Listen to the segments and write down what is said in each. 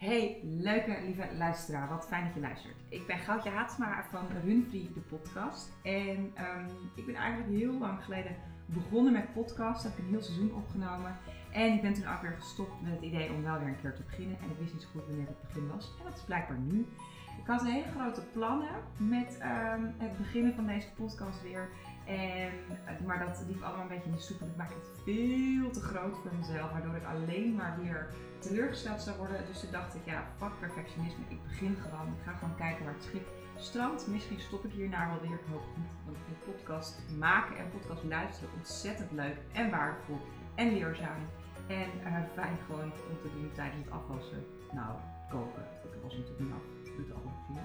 Hey, leuke lieve luisteraar, wat fijn dat je luistert. Ik ben Goudje Haatsma van Runfree, de podcast. En ehm, ik ben eigenlijk heel lang geleden begonnen met podcast. Heb ik een heel seizoen opgenomen. En ik ben toen ook weer gestopt met het idee om wel weer een keer te beginnen. En ik wist niet zo goed wanneer het begin was. En dat is blijkbaar nu. Ik had hele grote plannen met ehm, het beginnen van deze podcast weer. En, eh, maar dat liep allemaal een beetje in de soep. Ik maakte het veel te groot voor mezelf. Waardoor ik alleen maar weer teleurgesteld zou worden. Dus toen dacht ik, ja, fuck perfectionisme. Ik begin gewoon. Ik ga gewoon kijken waar het schip strandt. Misschien stop ik hierna wel weer. Ik hoop niet. Want ik podcast maken en podcast luisteren ontzettend leuk en waardevol en leerzaam. En uh, fijn gewoon om te doen tijdens het afwassen. Nou, koken. Ik was natuurlijk niet af. Ik doe het allemaal via.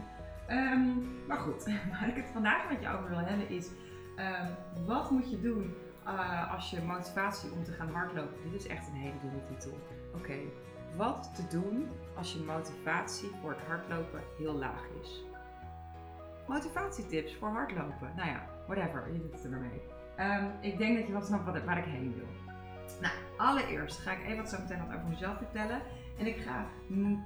Um, maar goed, waar ik het vandaag met je over wil hebben is... Um, wat moet je doen uh, als je motivatie om te gaan hardlopen? Dit is echt een hele domme titel. Oké, wat te doen als je motivatie voor het hardlopen heel laag is? Motivatietips voor hardlopen. Nou ja, whatever, je doet het ermee. Um, ik denk dat je wat snapt waar ik heen wil. Nou, allereerst ga ik even wat zo meteen wat over mezelf vertellen. En ik ga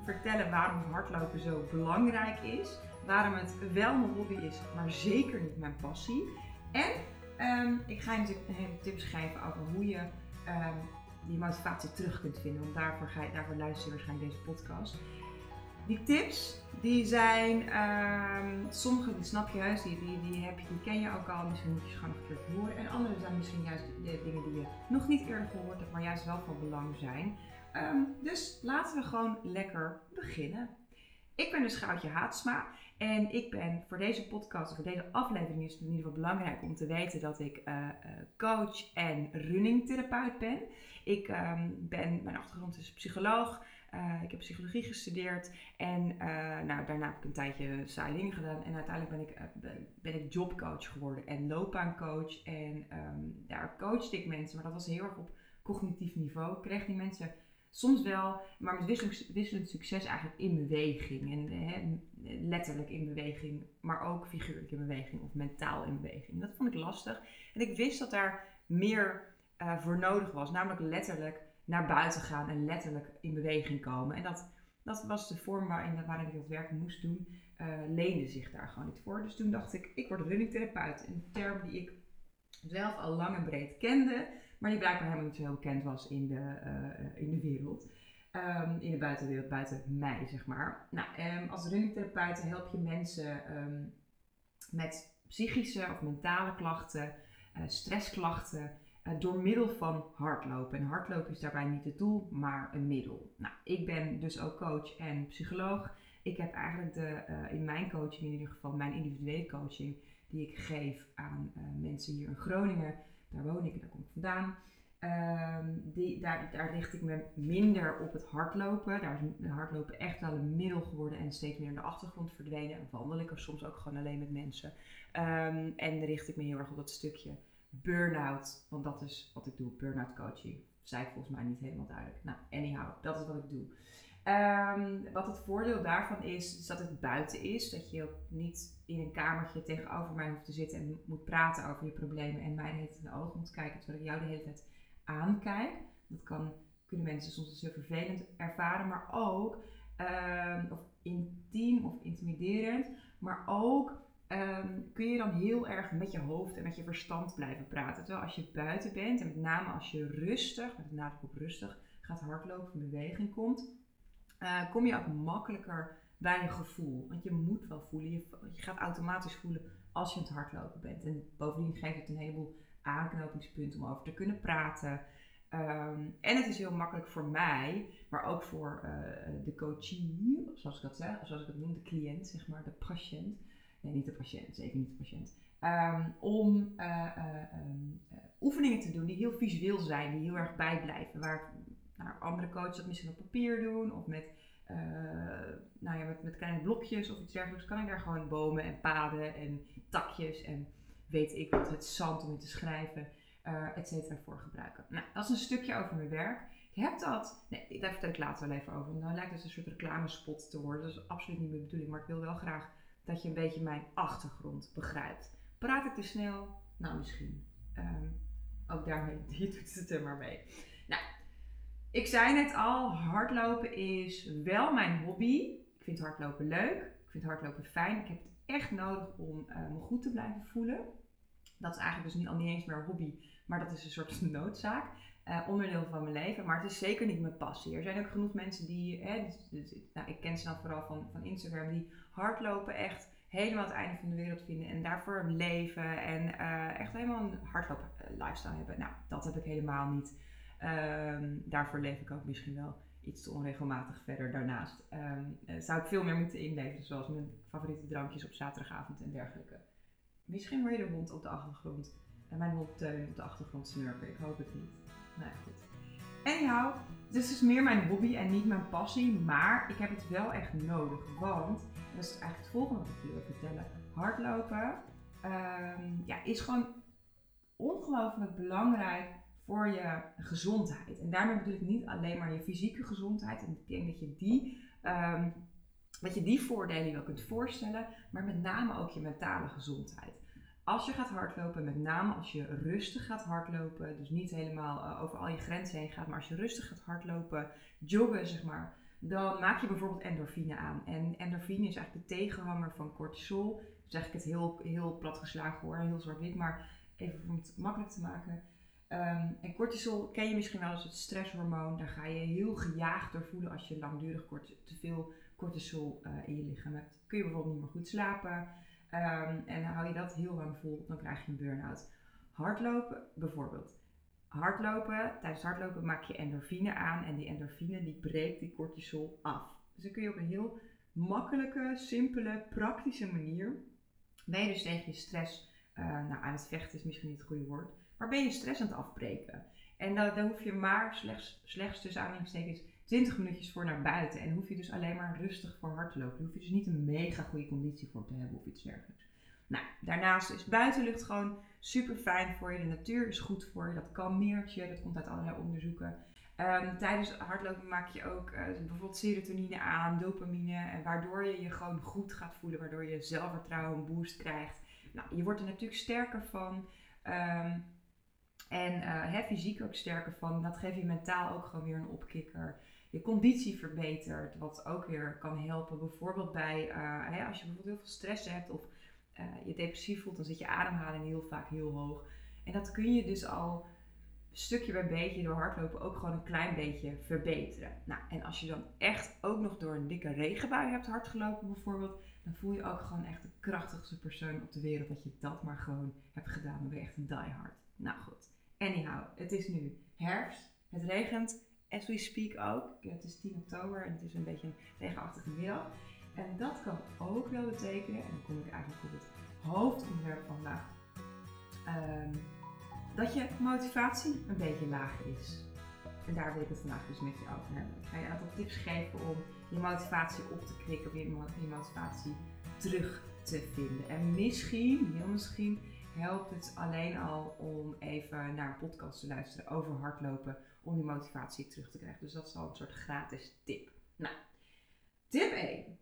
vertellen waarom hardlopen zo belangrijk is. Waarom het wel mijn hobby is, maar zeker niet mijn passie. En um, ik ga je natuurlijk tips geven over hoe je um, die motivatie terug kunt vinden. Want daarvoor, ga je, daarvoor luister je waarschijnlijk deze podcast. Die tips, die zijn, um, sommige die snap je juist, die, die, die, heb je, die ken je ook al, misschien moet je ze gewoon nog een keer horen. En andere zijn misschien juist de dingen die je nog niet eerder gehoord hebt, maar juist wel van belang zijn. Dus laten we gewoon lekker beginnen. Ik ben dus Goudje Haatsma en ik ben voor deze podcast, voor deze aflevering is het in ieder geval belangrijk om te weten dat ik uh, uh, coach en runningtherapeut ben. Ik um, ben, mijn achtergrond is psycholoog. Uh, ik heb psychologie gestudeerd en nou, daarna heb ik een tijdje dingen gedaan. En uiteindelijk ben ik, ben, ik jobcoach geworden en loopbaancoach. En um, daar coachte ik mensen, maar dat was heel erg op cognitief niveau. Ik kreeg die mensen soms wel, maar met wisselend, wisselend succes eigenlijk in beweging. En hè, letterlijk in beweging, maar ook figuurlijk in beweging of mentaal in beweging. Dat vond ik lastig. En ik wist dat daar meer uh, voor nodig was, namelijk letterlijk naar buiten gaan en letterlijk in beweging komen. En dat, dat was de vorm waarin, waarin ik dat werk moest doen, uh, leende zich daar gewoon niet voor. Dus toen dacht ik, ik word runningtherapeut. Een term die ik zelf al lang en breed kende, maar die blijkbaar helemaal niet zo heel bekend was in de, uh, in de wereld. Um, in de buitenwereld, buiten mij, zeg maar. Nou, um, als runningtherapeut help je mensen um, met psychische of mentale klachten, uh, stressklachten, uh, door middel van hardlopen. En hardlopen is daarbij niet het doel, maar een middel. Nou, ik ben dus ook coach en psycholoog. Ik heb eigenlijk de, in mijn coaching, in ieder geval mijn individuele coaching, die ik geef aan mensen hier in Groningen daar woon ik en daar kom ik vandaan. Um, die, daar, daar richt ik me minder op het hardlopen. Daar is hardlopen echt wel een middel geworden en steeds meer in de achtergrond verdwenen. En wandel ik er soms ook gewoon alleen met mensen. Um, en richt ik me heel erg op dat stukje burn-out. Want dat is wat ik doe, burn-out coaching. Ik volgens mij niet helemaal duidelijk. Nou, anyhow, dat is wat ik doe. Um, wat het voordeel daarvan is, is dat het buiten is. Dat je ook niet in een kamertje tegenover mij hoeft te zitten en moet praten over je problemen en mij de hele tijd in de ogen moet kijken terwijl ik jou de hele tijd aankijk. Dat kan, kunnen mensen soms als heel vervelend ervaren, maar ook, um, of intiem of intimiderend, maar ook um, kun je dan heel erg met je hoofd en met je verstand blijven praten. Terwijl als je buiten bent en met name als je rustig, met nadruk op rustig, gaat hardlopen, in beweging komt, uh, kom je ook makkelijker bij je gevoel. Want je moet wel voelen. Je, gaat automatisch voelen als je aan het hardlopen bent. En bovendien geeft het een heleboel aanknopingspunten om over te kunnen praten. Um, en het is heel makkelijk voor mij, maar ook voor uh, de coachie, zoals ik dat zeg, zoals ik het noem, de cliënt, zeg maar, de patiënt. Nee, niet de patiënt, zeker niet de patiënt. Um, om uh, um, oefeningen te doen die heel visueel zijn, die heel erg bijblijven. Waar nou, andere coaches dat misschien op papier doen of met, uh, nou ja, met, met kleine blokjes of iets dergelijks. Kan ik daar gewoon bomen en paden en takjes en weet ik wat, het zand om in te schrijven, uh, et cetera, voor gebruiken. Nou, dat is een stukje over mijn werk. Ik heb dat, nee, daar vertel ik later wel even over. Dan lijkt het een soort reclamespot te worden. Dat is absoluut niet mijn bedoeling, maar ik wil wel graag dat je een beetje mijn achtergrond begrijpt. Praat ik te snel? Nou, misschien. Um, ook daarmee, je doet het er maar mee. Ik zei net al, hardlopen is wel mijn hobby. Ik vind hardlopen leuk. Ik vind hardlopen fijn. Ik heb het echt nodig om uh, me goed te blijven voelen. Dat is eigenlijk dus niet, al niet eens meer een hobby, maar dat is een soort noodzaak. Uh, onderdeel van mijn leven. Maar het is zeker niet mijn passie. Er zijn ook genoeg mensen die, hè, dus, dus, nou, ik ken ze dan vooral van, van Instagram, die hardlopen echt helemaal het einde van de wereld vinden en daarvoor leven en uh, echt helemaal een hardloop lifestyle hebben. Nou, dat heb ik helemaal niet. Um, daarvoor leef ik ook misschien wel iets te onregelmatig verder daarnaast. Um, zou ik veel meer moeten inleven, zoals mijn favoriete drankjes op zaterdagavond en dergelijke. Misschien hoor je de hond op de achtergrond en mijn hond Teun op de achtergrond snurken. Ik hoop het niet. Nou goed. Anyhow, dit is dus meer mijn hobby en niet mijn passie, maar ik heb het wel echt nodig. Want, en dat is eigenlijk het volgende wat ik jullie wil vertellen, hardlopen um, ja, is gewoon ongelooflijk belangrijk voor je gezondheid. En daarmee bedoel ik niet alleen maar je fysieke gezondheid. En ik denk dat je die, um, dat je die voordelen wel kunt voorstellen, maar met name ook je mentale gezondheid. Als je gaat hardlopen, met name als je rustig gaat hardlopen, dus niet helemaal uh, over al je grenzen heen gaat, maar als je rustig gaat hardlopen, joggen zeg maar, dan maak je bijvoorbeeld endorfine aan. En endorfine is eigenlijk de tegenhanger van cortisol. Dus ik het heel, heel plat geslagen hoor, heel zwart-wit, maar even om het makkelijk te maken. Um, en cortisol ken je misschien wel als het stresshormoon. Daar ga je heel gejaagd door voelen als je langdurig te veel cortisol uh, in je lichaam hebt. Kun je bijvoorbeeld niet meer goed slapen. Um, en hou je dat heel lang vol, dan krijg je een burn-out. Hardlopen bijvoorbeeld. Hardlopen, tijdens hardlopen maak je endorfine aan en die endorfine die breekt die cortisol af. Dus dan kun je op een heel makkelijke, simpele, praktische manier ben je dus tegen je stress uh, nou, aan het vechten is misschien niet het goede woord maar ben je stress aan het afbreken. En daar, hoef je maar slechts, slechts tussen aanhalingstekens 20 minuutjes voor naar buiten. En hoef je dus alleen maar rustig voor hard te lopen. Daar hoef je dus niet een mega goede conditie voor te hebben of iets dergelijks. Nou, daarnaast is buitenlucht gewoon super fijn voor je. De natuur is goed voor je. Dat kalmeert je. Dat komt uit allerlei onderzoeken. Um, tijdens hardlopen maak je ook uh, bijvoorbeeld serotonine aan, dopamine. En waardoor je je gewoon goed gaat voelen. Waardoor je zelfvertrouwen een boost krijgt. Nou, je wordt er natuurlijk sterker van. Um, en uh, fysiek ook sterker van. Dat geeft je mentaal ook gewoon weer een opkikker. Je conditie verbetert, wat ook weer kan helpen. Bijvoorbeeld bij, uh, hè, als je bijvoorbeeld heel veel stress hebt of uh, je depressief voelt, dan zit je ademhaling heel vaak heel hoog. En dat kun je dus al stukje bij beetje door hardlopen ook gewoon een klein beetje verbeteren. Nou, en als je dan echt ook nog door een dikke regenbui hebt hardgelopen bijvoorbeeld, dan voel je ook gewoon echt de krachtigste persoon op de wereld dat je dat maar gewoon hebt gedaan. Dan ben je echt een diehard. Nou goed. Anyhow, het is nu herfst. Het regent as we speak ook. Het is 10 oktober en het is een beetje een regenachtige middag. En dat kan ook wel betekenen, en dan kom ik eigenlijk op het hoofdonderwerp vandaag, um, dat je motivatie een beetje laag is. En daar wil ik het vandaag dus met je over hebben. Ik ga je een aantal tips geven om je motivatie op te krikken, of je motivatie terug te vinden. En misschien, heel misschien, helpt het alleen al om even naar een podcast te luisteren over hardlopen om die motivatie terug te krijgen. Dus dat is al een soort gratis tip. Nou, tip 1.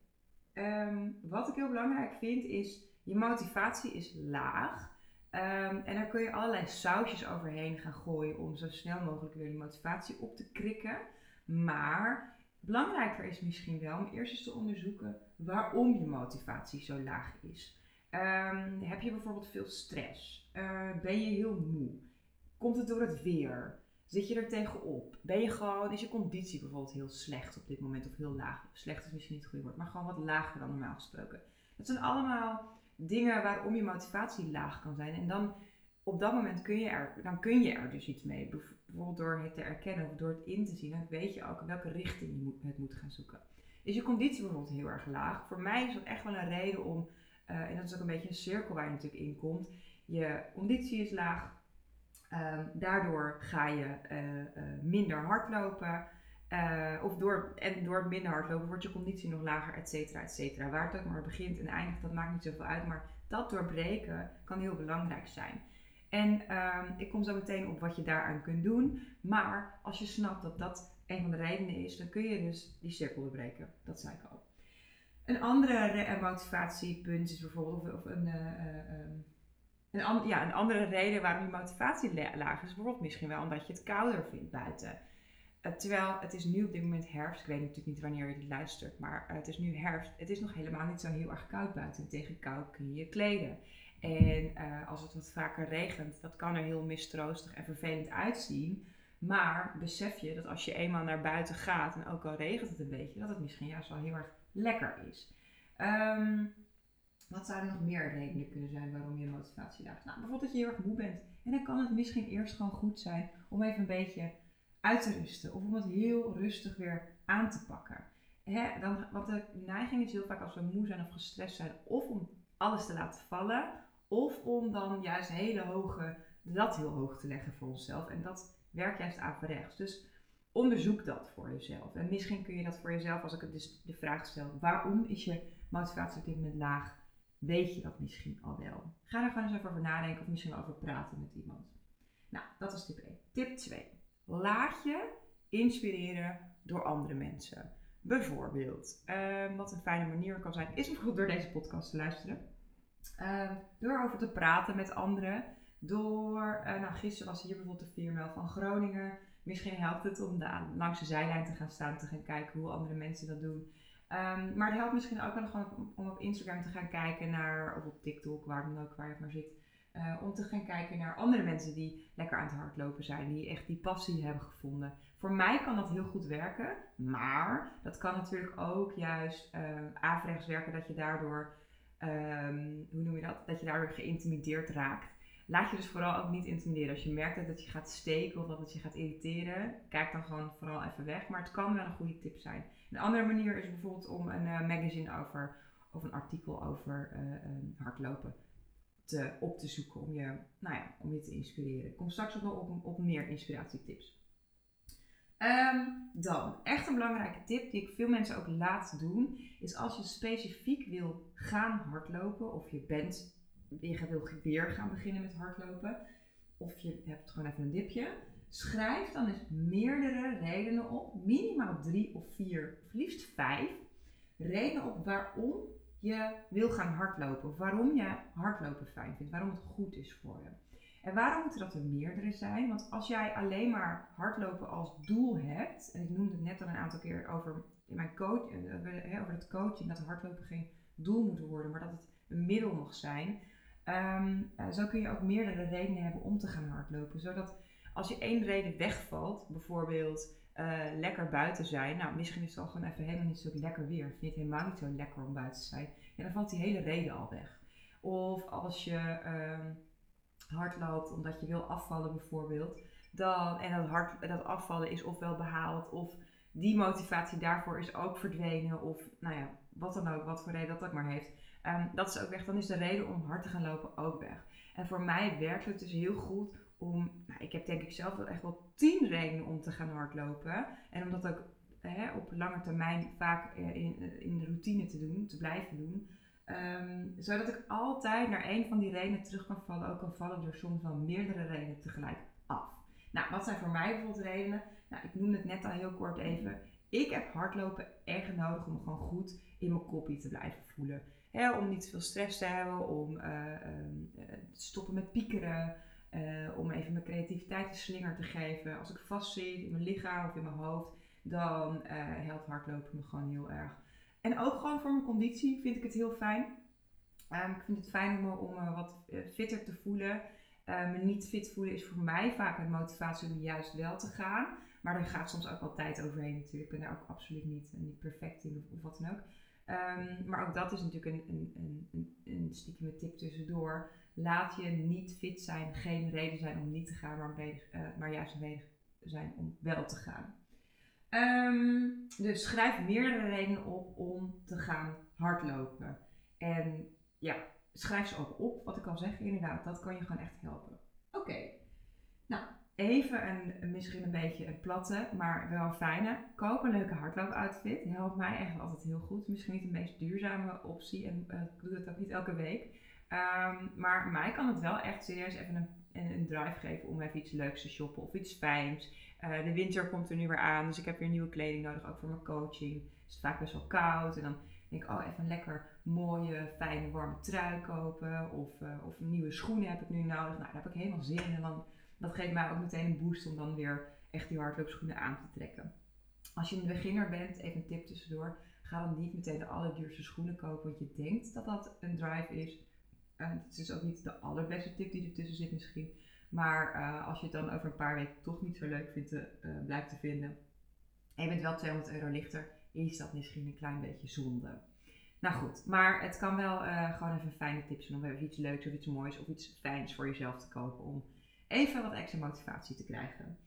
Ehm, wat ik heel belangrijk vind is, je motivatie is laag. Um, en daar kun je allerlei sausjes overheen gaan gooien om zo snel mogelijk weer die motivatie op te krikken. Maar belangrijker is misschien wel om eerst eens te onderzoeken waarom je motivatie zo laag is. Um, heb je bijvoorbeeld veel stress? Uh, ben je heel moe? Komt het door het weer? Zit je er tegenop? Ben je gewoon, is je conditie bijvoorbeeld heel slecht op dit moment of heel laag? Slecht is misschien niet het goede woord, maar gewoon wat lager dan normaal gesproken. Dat zijn allemaal dingen waarom je motivatie laag kan zijn. En dan op dat moment kun je er, dan kun je er dus iets mee. Bijvoorbeeld door het te erkennen of door het in te zien. Dan weet je ook in welke richting je het moet gaan zoeken. Is je conditie bijvoorbeeld heel erg laag? Voor mij is dat echt wel een reden om uh, en dat is ook een beetje een cirkel waar je natuurlijk in komt. Je conditie is laag, um, daardoor ga je uh, uh, minder hardlopen. of door, en door minder hardlopen wordt je conditie nog lager, et cetera, et cetera. Waar het ook maar begint en eindigt, dat maakt niet zoveel uit. Maar dat doorbreken kan heel belangrijk zijn. En um, ik kom zo meteen op wat je daaraan kunt doen. Maar als je snapt dat dat een van de redenen is, dan kun je dus die cirkel doorbreken. Dat zei ik al. Een andere motivatiepunt is bijvoorbeeld, of, een, uh, um, een, ja, een andere reden waarom je motivatie laag is, bijvoorbeeld misschien wel omdat je het kouder vindt buiten. Eh, terwijl het is nu op dit moment herfst. Ik weet natuurlijk niet wanneer je dit luistert, maar eh, het is nu herfst. Het is nog helemaal niet zo heel erg koud buiten. Tegen kou kun je je kleden. En eh, als het wat vaker regent, dat kan er heel mistroostig en vervelend uitzien. Maar besef je dat als je eenmaal naar buiten gaat, en ook al regent het een beetje, dat het misschien juist wel heel erg lekker is. Ehm, wat zouden nog meer redenen kunnen zijn waarom je motivatie daagt? Nou, bijvoorbeeld dat je heel erg moe bent. En dan kan het misschien eerst gewoon goed zijn om even een beetje uit te rusten. Of om het heel rustig weer aan te pakken. Hè, dan, want de neiging is heel vaak als we moe zijn of gestrest zijn, of om alles te laten vallen, of om dan juist hele hoge, dat heel hoog te leggen voor onszelf. En dat werkt juist averechts. Dus onderzoek dat voor jezelf. En misschien kun je dat voor jezelf, als ik het dus de vraag stel, waarom is je motivatie op dit moment laag? Weet je dat misschien al wel? Ga er gewoon eens over nadenken of misschien over praten met iemand. Nou, dat is tip 1. Tip 2. Laat je inspireren door andere mensen. Bijvoorbeeld, uh, wat een fijne manier kan zijn, is bijvoorbeeld door deze podcast te luisteren. Uh, door over te praten met anderen. Door, uh, nou gisteren was hier bijvoorbeeld de 4 van Groningen. Misschien helpt het om de, langs de zijlijn te gaan staan, te gaan kijken hoe andere mensen dat doen. Um, maar het helpt misschien ook wel gewoon om op Instagram te gaan kijken naar, of op TikTok, waar dan ook, waar je maar zit. Uh, om te gaan kijken naar andere mensen die lekker aan het hardlopen zijn, die echt die passie hebben gevonden. Voor mij kan dat heel goed werken, maar dat kan natuurlijk ook juist uh, averechts werken dat je daardoor, um, hoe noem je dat, dat je daardoor geïntimideerd raakt. Laat je dus vooral ook niet intimideren. Als je merkt dat je gaat steken of dat het je gaat irriteren, kijk dan gewoon vooral even weg. Maar het kan wel een goede tip zijn. Een andere manier is bijvoorbeeld om een uh, magazine over, of een artikel over uh, hardlopen te, op te zoeken om je, nou ja, om je te inspireren. Ik kom straks ook nog op, op meer inspiratietips. Um, dan, echt een belangrijke tip die ik veel mensen ook laat doen, is als je specifiek wil gaan hardlopen of je bent, je wil weer gaan beginnen met hardlopen, of je hebt gewoon even een dipje, schrijf dan eens meerdere redenen op, minimaal drie of vier, of liefst vijf redenen op waarom je wil gaan hardlopen. Waarom je hardlopen fijn vindt. Waarom het goed is voor je. En waarom moeten dat er meerdere zijn? Want als jij alleen maar hardlopen als doel hebt. En ik noemde het net al een aantal keer over, in mijn coach, eh, over het coaching. Dat hardlopen geen doel moet worden. Maar dat het een middel mag zijn. Um, zo kun je ook meerdere redenen hebben om te gaan hardlopen. Zodat als je één reden wegvalt. Bijvoorbeeld uh, lekker buiten zijn. Nou, misschien is het al gewoon even helemaal niet zo lekker weer. Vind je het helemaal niet zo lekker om buiten te zijn. Dan valt die hele reden al weg. Of als je uh, hard loopt omdat je wil afvallen bijvoorbeeld. Dan, en dat, hard, dat afvallen is ofwel behaald of die motivatie daarvoor is ook verdwenen. Of nou ja, wat dan ook, wat voor reden dat ook maar heeft. Um, dat is ook weg. Dan is de reden om hard te gaan lopen ook weg. En voor mij werkt het dus heel goed om, nou, ik heb denk ik zelf wel echt wel tien redenen om te gaan hardlopen. En om dat ook op lange termijn vaak eh, in, eh, in de routine te doen, te blijven doen. Um, zodat ik altijd naar één van die redenen terug kan vallen, ook al vallen er soms wel meerdere redenen tegelijk af. Nou, wat zijn voor mij bijvoorbeeld redenen? Nou, ik noemde het net al heel kort even. Ik heb hardlopen echt nodig om gewoon goed in mijn koppie te blijven voelen. Om niet te veel stress te hebben, om uh, te stoppen met piekeren, uh, om even mijn creativiteit een slinger te geven. Als ik vastzit in mijn lichaam of in mijn hoofd, dan helpt hardlopen me gewoon heel erg. En ook gewoon voor mijn conditie vind ik het heel fijn. Um, ik vind het fijn om me, om wat eh, fitter te voelen. Me niet fit voelen is voor mij vaak een motivatie om juist wel te gaan. Maar er gaat soms ook wel tijd overheen natuurlijk. Ik ben daar ook absoluut niet, niet perfect in of wat dan ook. Um, maar ook dat is natuurlijk een, een, een, een, een stiekem tip tussendoor. Laat je niet fit zijn geen reden zijn om niet te gaan, maar, uh, maar juist een reden zijn om wel te gaan. Um, dus schrijf meerdere redenen op om te gaan hardlopen. En ja, schrijf ze ook op, wat ik al zeg, inderdaad, dat kan je gewoon echt helpen. Oké, nou, even een, misschien een beetje een platte, maar wel fijne. Koop een leuke hardloopoutfit. Helpt mij echt altijd heel goed. Misschien niet de meest duurzame optie en uh, ik doe dat ook niet elke week. Um, maar mij kan het wel echt serieus even een, een, drive geven om even iets leuks te shoppen of iets fijns. Uh, de winter komt er nu weer aan, dus ik heb weer nieuwe kleding nodig, ook voor mijn coaching. Het is vaak best wel koud en dan denk ik, oh even een lekker mooie, fijne, warme trui kopen. Of, uh, of nieuwe schoenen heb ik nu nodig. Nou, daar heb ik helemaal zin in. En dan, dat geeft mij ook meteen een boost om dan weer echt die hardloopschoenen aan te trekken. Als je een beginner bent, even een tip tussendoor, ga dan niet meteen de allerduurste schoenen kopen, want je denkt dat dat een drive is. Uh, het is ook niet de allerbeste tip die ertussen zit misschien. Maar uh, als je het dan over een paar weken toch niet zo leuk vindt, uh, blijkt te vinden. En je bent wel 200 euro lichter, is dat misschien een klein beetje zonde. Nou goed, maar het kan wel gewoon even fijne tips zijn om even iets leuks of iets moois of iets fijns voor jezelf te kopen. Om even wat extra motivatie te krijgen.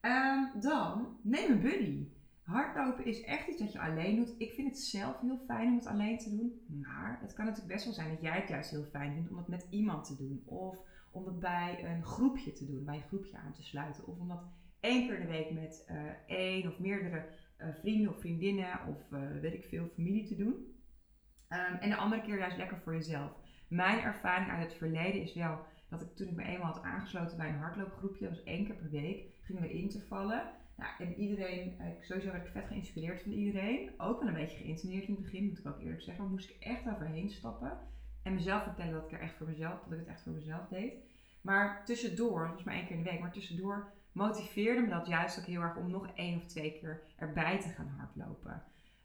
Um, dan neem een buddy. Hardlopen is echt iets dat je alleen doet. Ik vind het zelf heel fijn om het alleen te doen. Maar het kan natuurlijk best wel zijn dat jij het juist heel fijn vindt om het met iemand te doen. Of om het bij een groepje te doen, bij een groepje aan te sluiten. Of om dat één keer in de week met uh, één of meerdere uh, vrienden of vriendinnen of uh, weet ik veel, familie te doen. Um, en de andere keer juist lekker voor jezelf. Mijn ervaring uit het verleden is wel dat ik toen ik me eenmaal had aangesloten bij een hardloopgroepje, dat was één keer per week, gingen we intervallen. Nou, en iedereen, sowieso werd ik vet geïnspireerd van iedereen. Ook wel een beetje geïntimideerd in het begin, moet ik ook eerlijk zeggen. Maar moest ik echt overheen stappen. En mezelf vertellen dat ik er echt voor mezelf, dat ik het echt voor mezelf deed. Maar tussendoor, was maar één keer in de week, maar tussendoor motiveerde me dat juist ook heel erg om nog één of twee keer erbij te gaan hardlopen.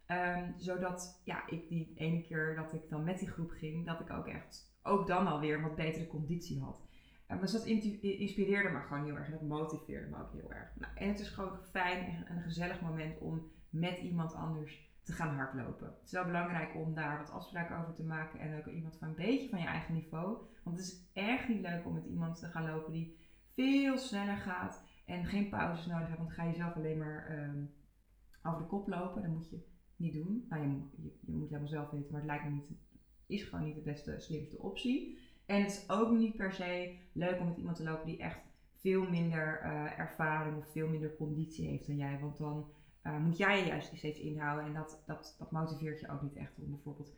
Um, zodat ja, ik die ene keer dat ik dan met die groep ging, dat ik ook echt ook dan alweer wat betere conditie had. Um, dus dat inspireerde me gewoon heel erg en dat motiveerde me ook heel erg. Nou, en het is gewoon fijn en een gezellig moment om met iemand anders te gaan hardlopen. Het is wel belangrijk om daar wat afspraken over te maken en ook iemand van een beetje van je eigen niveau. Want het is echt niet leuk om met iemand te gaan lopen die veel sneller gaat en geen pauzes nodig heeft, want dan ga je zelf alleen maar um, over de kop lopen. Dat moet je niet doen. Nou, je, je, je moet helemaal zelf weten, maar het lijkt me niet, is gewoon niet de beste, slimste optie. En het is ook niet per se leuk om met iemand te lopen die echt veel minder uh, ervaring of veel minder conditie heeft dan jij. Want dan uh, moet jij je juist steeds inhouden. En dat, dat, dat motiveert je ook niet echt om bijvoorbeeld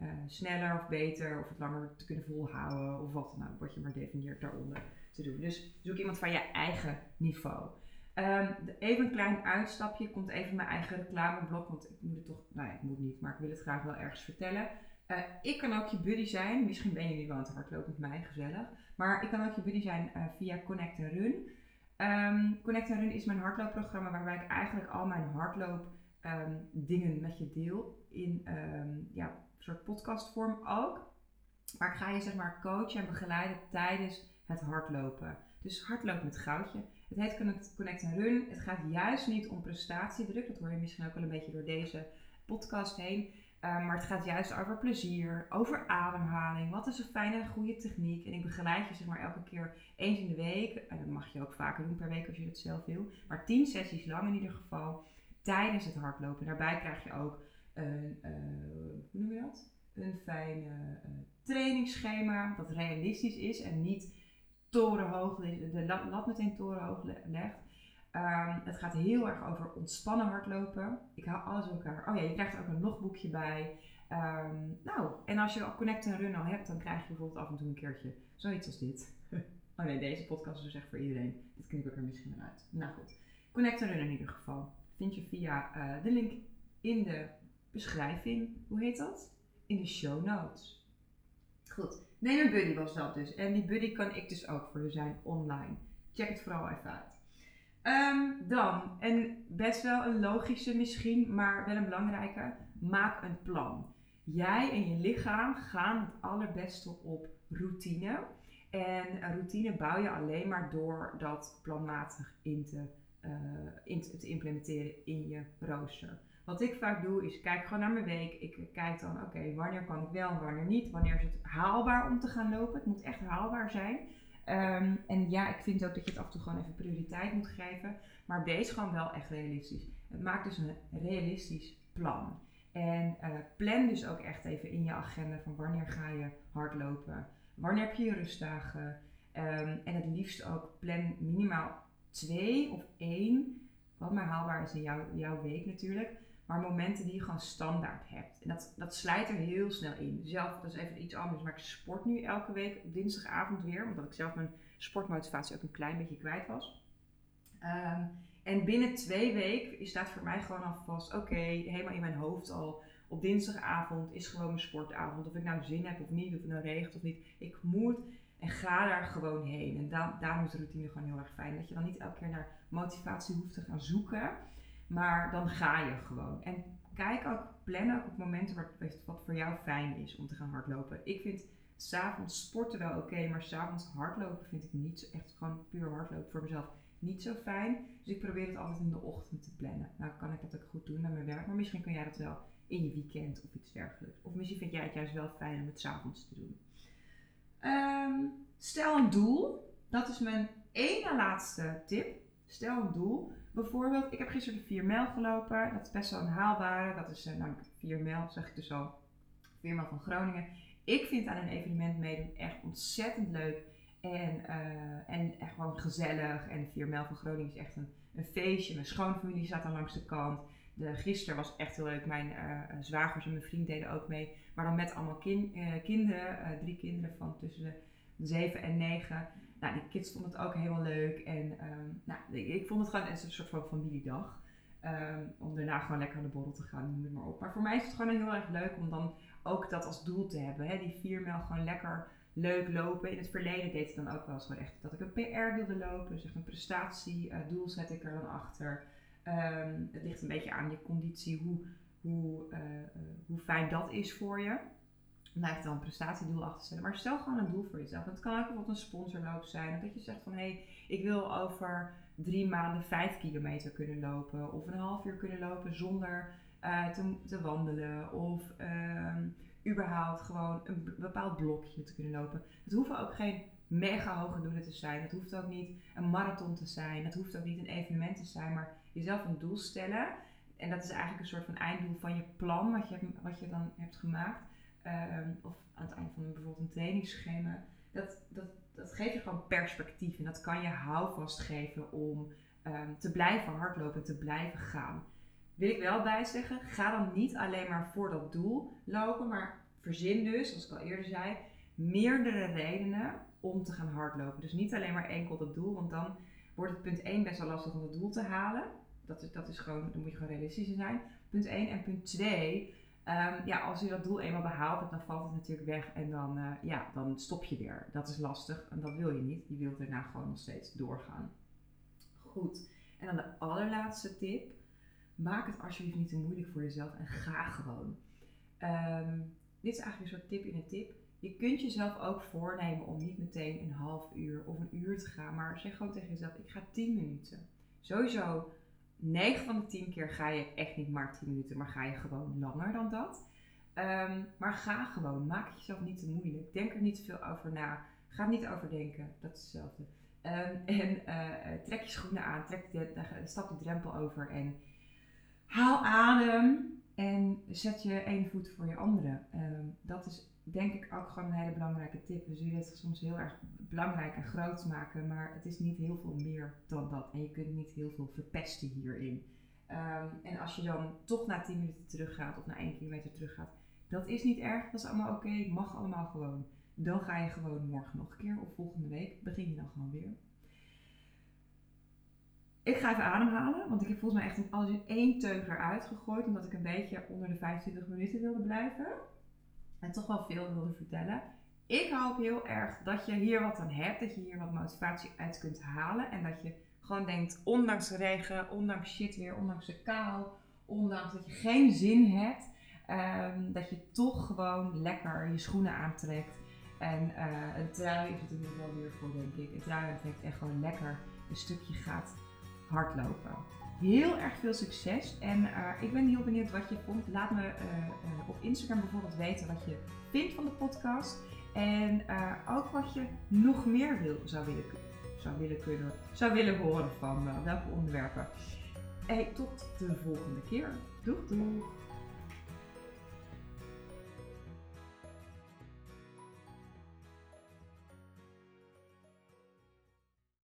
uh, sneller of beter of het langer te kunnen volhouden. Of wat nou, wat je maar definieert daaronder te doen. Dus zoek iemand van je eigen niveau. Um, even een klein uitstapje. Komt even mijn eigen reclameblok. Want ik moet het toch, nou ja, ik moet niet, maar ik wil het graag wel ergens vertellen. Uh, ik kan ook je buddy zijn. Misschien ben je wel aan het hardlopen met mij, gezellig. Maar ik kan ook je buddy zijn uh, via Connect Run. Um, Connect Run is mijn hardloopprogramma waarbij ik eigenlijk al mijn hardloop um, dingen met je deel. In um, ja, een soort podcastvorm ook. Maar ik ga je zeg maar coachen en begeleiden tijdens het hardlopen. Dus hardlopen met goudje. Het heet Connect, Connect Run. Het gaat juist niet om prestatiedruk. Dat hoor je misschien ook wel een beetje door deze podcast heen. Uh, maar het gaat juist over plezier, over ademhaling. Wat is een fijne en goede techniek? En ik begeleid je zeg maar elke keer eens in de week. En dat mag je ook vaker doen per week als je het zelf wil. Maar 10 sessies lang in ieder geval tijdens het hardlopen. Daarbij krijg je ook een, uh, hoe noem je dat? Een fijn uh, trainingsschema dat realistisch is en niet torenhoog, de lat meteen torenhoog legt. Um, het gaat heel erg over ontspannen hardlopen. Ik hou alles bij elkaar. Oh ja, je krijgt er ook een logboekje bij. Um, nou, en als je al Connect en Run al hebt, dan krijg je bijvoorbeeld af en toe een keertje zoiets als dit. oh nee, deze podcast is dus echt voor iedereen. Dit knip ik er misschien wel uit. Nou goed, Connect en Run in ieder geval. Vind je via uh, de link in de beschrijving. Hoe heet dat? In de show notes. Goed, neem een buddy was dat dus. En die buddy kan ik dus ook voor je zijn online. Check het vooral even uit. Um, dan, en best wel een logische misschien, maar wel een belangrijke, maak een plan. Jij en je lichaam gaan het allerbeste op routine. En routine bouw je alleen maar door dat planmatig in te, uh, in te, te implementeren in je rooster. Wat ik vaak doe is kijk gewoon naar mijn week. Ik kijk dan, oké, wanneer kan ik wel wanneer niet. Wanneer is het haalbaar om te gaan lopen? Het moet echt haalbaar zijn. Um, en ja, ik vind ook dat je het af en toe gewoon even prioriteit moet geven. Maar wees gewoon wel echt realistisch. Maak dus een realistisch plan. En uh, plan dus ook echt even in je agenda van wanneer ga je hardlopen. Wanneer heb je je rustdagen. Um, en het liefst ook plan minimaal twee of één. Wat maar haalbaar is in jouw week natuurlijk. Maar momenten die je gewoon standaard hebt. En dat, dat slijt er heel snel in. Zelf, dat is even iets anders, maar ik sport nu elke week op dinsdagavond weer. Omdat ik zelf mijn sportmotivatie ook een klein beetje kwijt was. Um, en binnen twee weken staat voor mij gewoon al vast, oké, helemaal in mijn hoofd al. Op dinsdagavond is gewoon mijn sportavond. Of ik nou zin heb of niet, of het nou regent of niet. Ik moet En ga daar gewoon heen. En da daarom is de routine gewoon heel erg fijn. Dat je dan niet elke keer naar motivatie hoeft te gaan zoeken. Maar dan ga je gewoon. En kijk ook, plan ook op momenten wat, wat voor jou fijn is om te gaan hardlopen. Ik vind s'avonds sporten wel oké, maar s'avonds hardlopen vind ik niet zo echt gewoon puur hardlopen voor mezelf niet zo fijn. Dus ik probeer het altijd in de ochtend te plannen. Nou kan ik dat ook goed doen naar mijn werk, maar misschien kun jij dat wel in je weekend of iets dergelijks. Of misschien vind jij het juist wel fijn om het s'avonds te doen. Ehm, stel een doel. Dat is mijn ene laatste tip. Stel een doel. Bijvoorbeeld, ik heb gisteren de 4 mijl gelopen. Dat is best wel een haalbare. Dat is uh, namelijk 4 mijl, zeg ik dus al. 4 mijl van Groningen. Ik vind aan een evenement meedoen echt ontzettend leuk. En, uh, en echt gewoon gezellig. En 4 mijl van Groningen is echt een, een feestje. Mijn schoonfamilie staat aan langs de kant. De, gisteren was echt heel leuk. Mijn uh, zwagers en mijn vriend deden ook mee. Maar dan met allemaal kin, kinderen. drie kinderen van tussen de 7 en 9 nou, die kids vonden het ook helemaal leuk. En um, nou, ik vond het gewoon een soort van familiedag. Um, om daarna gewoon lekker aan de borrel te gaan, noem het maar op. Maar voor mij is het gewoon heel erg leuk om dan ook dat als doel te hebben. Hè? Die vier mijl gewoon lekker leuk lopen. In het verleden deed ik dan ook wel eens gewoon echt dat ik een PR wilde lopen. Dus echt een prestatiedoel uh, zet ik er dan achter. Um, het ligt een beetje aan je conditie, hoe, hoe, uh, uh, hoe fijn dat is voor je daar dan een prestatiedoel achter te stellen. Maar stel gewoon een doel voor jezelf. Het kan ook bijvoorbeeld een sponsorloop zijn. Dat je zegt van hé, hey, ik wil over drie maanden vijf kilometer kunnen lopen. Of een half uur kunnen lopen zonder te, te, wandelen. Of uh, überhaupt gewoon een bepaald blokje te kunnen lopen. Het hoeven ook geen mega hoge doelen te zijn. Het hoeft ook niet een marathon te zijn. Het hoeft ook niet een evenement te zijn. Maar jezelf een doel stellen. En dat is eigenlijk een soort van einddoel van je plan wat je, wat je dan hebt gemaakt. Um, of aan het einde van een, bijvoorbeeld een trainingsschema. Dat, dat, dat geeft je gewoon perspectief en dat kan je houvast geven om um, te blijven hardlopen en te blijven gaan. Wil ik wel bij zeggen, ga dan niet alleen maar voor dat doel lopen, maar verzin dus, zoals ik al eerder zei, meerdere redenen om te gaan hardlopen. Dus niet alleen maar enkel dat doel, want dan wordt het punt 1 best wel lastig om het doel te halen. Dat is, dat is gewoon, dan moet je gewoon realistisch zijn. Punt 1 en punt 2 Um, ja, als je dat doel eenmaal behaald hebt, dan valt het natuurlijk weg en dan, uh, ja, dan stop je weer. Dat is lastig en dat wil je niet. Je wilt daarna gewoon nog steeds doorgaan. Goed. En dan de allerlaatste tip. Maak het alsjeblieft niet te moeilijk voor jezelf en ga gewoon. Um, dit is eigenlijk een soort tip in een tip. Je kunt jezelf ook voornemen om niet meteen een half uur of een uur te gaan, maar zeg gewoon tegen jezelf: ik ga 10 minuten. Sowieso 9 van de 10 keer ga je echt niet maar 10 minuten, maar ga je gewoon langer dan dat. Um, maar ga gewoon, maak jezelf niet te moeilijk. Denk er niet te veel over na. Ga niet overdenken, dat is hetzelfde. Um, en uh, trek je schoenen aan, trek de, stap de drempel over en haal adem en zet je één voet voor je andere. Um, dat is denk ik ook gewoon een hele belangrijke tip. Dus jullie het soms heel erg belangrijk en groot maken, maar het is niet heel veel meer dan dat. En je kunt niet heel veel verpesten hierin. Um, en als je dan toch na 10 minuten teruggaat of na 1 kilometer teruggaat, dat is niet erg, dat is allemaal oké, okay, mag allemaal gewoon. Dan ga je gewoon morgen nog een keer of volgende week begin je dan gewoon weer. Ik ga even ademhalen, want ik heb volgens mij echt alles in één teug eruit gegooid, omdat ik een beetje onder de 25 minuten wilde blijven en toch wel veel wilde vertellen. Ik hoop heel erg dat je hier wat aan hebt, dat je hier wat motivatie uit kunt halen en dat je gewoon denkt, ondanks de regen, ondanks shit weer, ondanks de kou, ondanks dat je geen zin hebt, um, dat je toch gewoon lekker je schoenen aantrekt. En uh, een trui is natuurlijk wel weer voor, denk ik. Een trui aantrekt en gewoon lekker een stukje gaat hardlopen heel erg veel succes. En uh, ik ben heel benieuwd wat je vond. Laat me uh, uh, op Instagram bijvoorbeeld weten wat je vindt van de podcast. En ook wat je nog meer wil, zou, willen, zou willen kunnen, zou willen horen van welke onderwerpen. Hey, tot de volgende keer. Doeg doeg!